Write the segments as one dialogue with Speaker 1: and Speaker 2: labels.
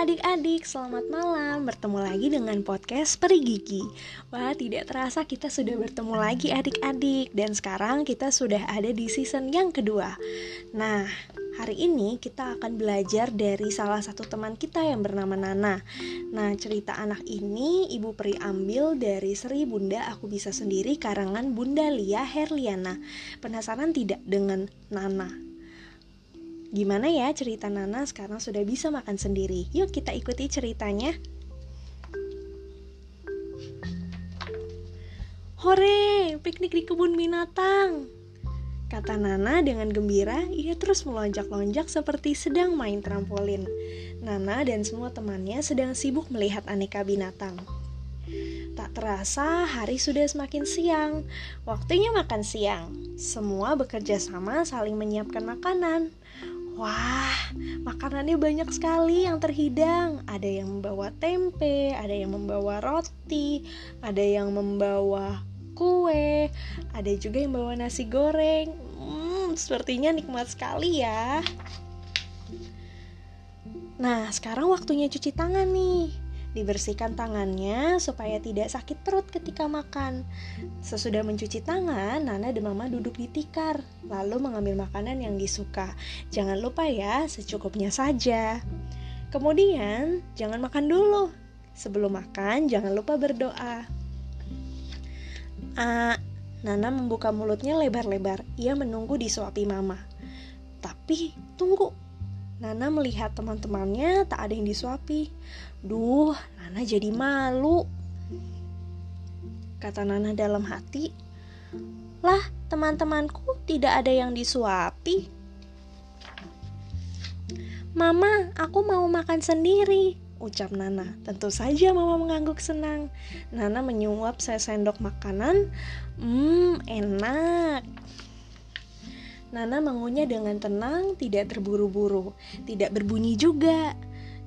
Speaker 1: adik-adik, selamat malam. Bertemu lagi dengan podcast Peri Gigi. Wah, tidak terasa kita sudah bertemu lagi adik-adik. Dan sekarang kita sudah ada di season yang kedua. Nah, hari ini kita akan belajar dari salah satu teman kita yang bernama Nana. Nah, cerita anak ini Ibu Peri ambil dari Seri Bunda Aku Bisa Sendiri karangan Bunda Lia Herliana. Penasaran tidak dengan Nana? Gimana ya cerita Nana sekarang sudah bisa makan sendiri? Yuk kita ikuti ceritanya. Hore, piknik di kebun binatang. Kata Nana dengan gembira, ia terus melonjak-lonjak seperti sedang main trampolin. Nana dan semua temannya sedang sibuk melihat aneka binatang. Tak terasa hari sudah semakin siang. Waktunya makan siang. Semua bekerja sama saling menyiapkan makanan. Wah, makanannya banyak sekali yang terhidang. Ada yang membawa tempe, ada yang membawa roti, ada yang membawa kue, ada juga yang membawa nasi goreng. Hmm, sepertinya nikmat sekali ya. Nah, sekarang waktunya cuci tangan nih. Dibersihkan tangannya supaya tidak sakit perut ketika makan. Sesudah mencuci tangan, Nana dan Mama duduk di tikar, lalu mengambil makanan yang disuka. Jangan lupa ya, secukupnya saja. Kemudian, jangan makan dulu. Sebelum makan, jangan lupa berdoa. Ah, Nana membuka mulutnya lebar-lebar. Ia menunggu disuapi Mama. Tapi, tunggu. Nana melihat teman-temannya tak ada yang disuapi. Duh, Nana jadi malu. Kata Nana dalam hati. Lah, teman-temanku tidak ada yang disuapi. Mama, aku mau makan sendiri, ucap Nana. Tentu saja Mama mengangguk senang. Nana menyuap sendok makanan. Hmm, enak. Nana mengunyah dengan tenang, tidak terburu-buru, tidak berbunyi juga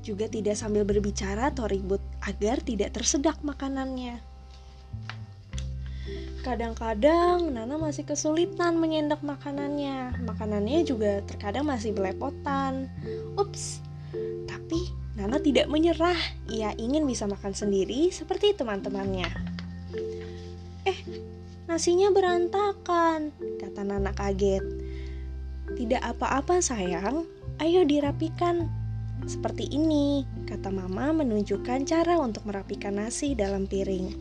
Speaker 1: juga tidak sambil berbicara atau ribut agar tidak tersedak makanannya. Kadang-kadang Nana masih kesulitan menyendok makanannya. Makanannya juga terkadang masih belepotan. Ups, tapi Nana tidak menyerah. Ia ingin bisa makan sendiri seperti teman-temannya. Eh, nasinya berantakan, kata Nana kaget. Tidak apa-apa sayang, ayo dirapikan, seperti ini, kata mama menunjukkan cara untuk merapikan nasi dalam piring.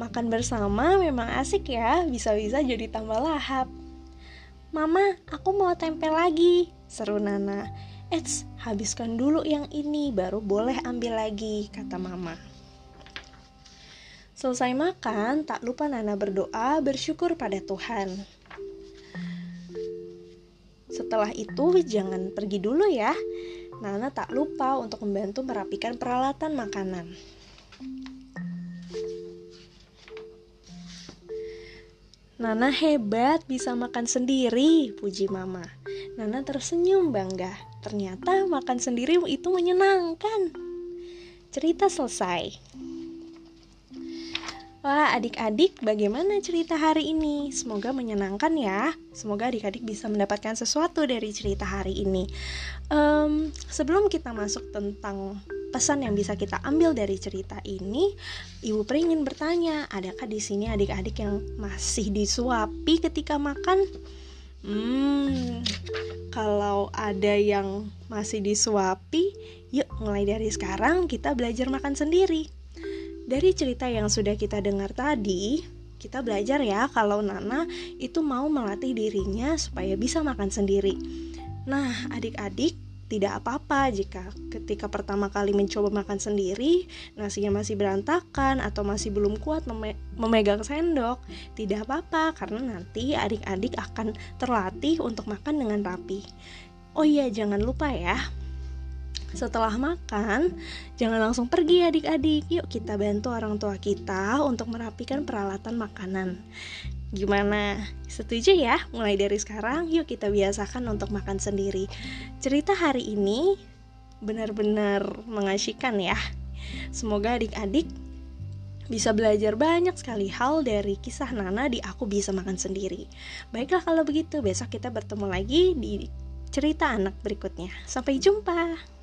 Speaker 1: Makan bersama memang asik ya, bisa-bisa jadi tambah lahap. Mama, aku mau tempe lagi, seru Nana. Eits, habiskan dulu yang ini, baru boleh ambil lagi, kata mama. Selesai makan, tak lupa Nana berdoa bersyukur pada Tuhan. Setelah itu, jangan pergi dulu ya. Nana tak lupa untuk membantu merapikan peralatan makanan. Nana hebat bisa makan sendiri, puji mama. Nana tersenyum bangga. Ternyata makan sendiri itu menyenangkan. Cerita selesai. Wah, adik-adik, bagaimana cerita hari ini? Semoga menyenangkan ya. Semoga adik-adik bisa mendapatkan sesuatu dari cerita hari ini. Um, sebelum kita masuk tentang pesan yang bisa kita ambil dari cerita ini, Ibu Pri ingin bertanya, adakah di sini adik-adik yang masih disuapi ketika makan? Hmm, kalau ada yang masih disuapi, yuk mulai dari sekarang kita belajar makan sendiri. Dari cerita yang sudah kita dengar tadi, kita belajar ya kalau Nana itu mau melatih dirinya supaya bisa makan sendiri. Nah, adik-adik tidak apa-apa jika ketika pertama kali mencoba makan sendiri, nasinya masih berantakan atau masih belum kuat meme memegang sendok. Tidak apa-apa karena nanti adik-adik akan terlatih untuk makan dengan rapi. Oh iya, jangan lupa ya, setelah makan, jangan langsung pergi adik-adik. Yuk kita bantu orang tua kita untuk merapikan peralatan makanan. Gimana? Setuju ya? Mulai dari sekarang, yuk kita biasakan untuk makan sendiri. Cerita hari ini benar-benar mengasyikan ya. Semoga adik-adik bisa belajar banyak sekali hal dari kisah Nana di Aku Bisa Makan Sendiri. Baiklah kalau begitu, besok kita bertemu lagi di cerita anak berikutnya. Sampai jumpa.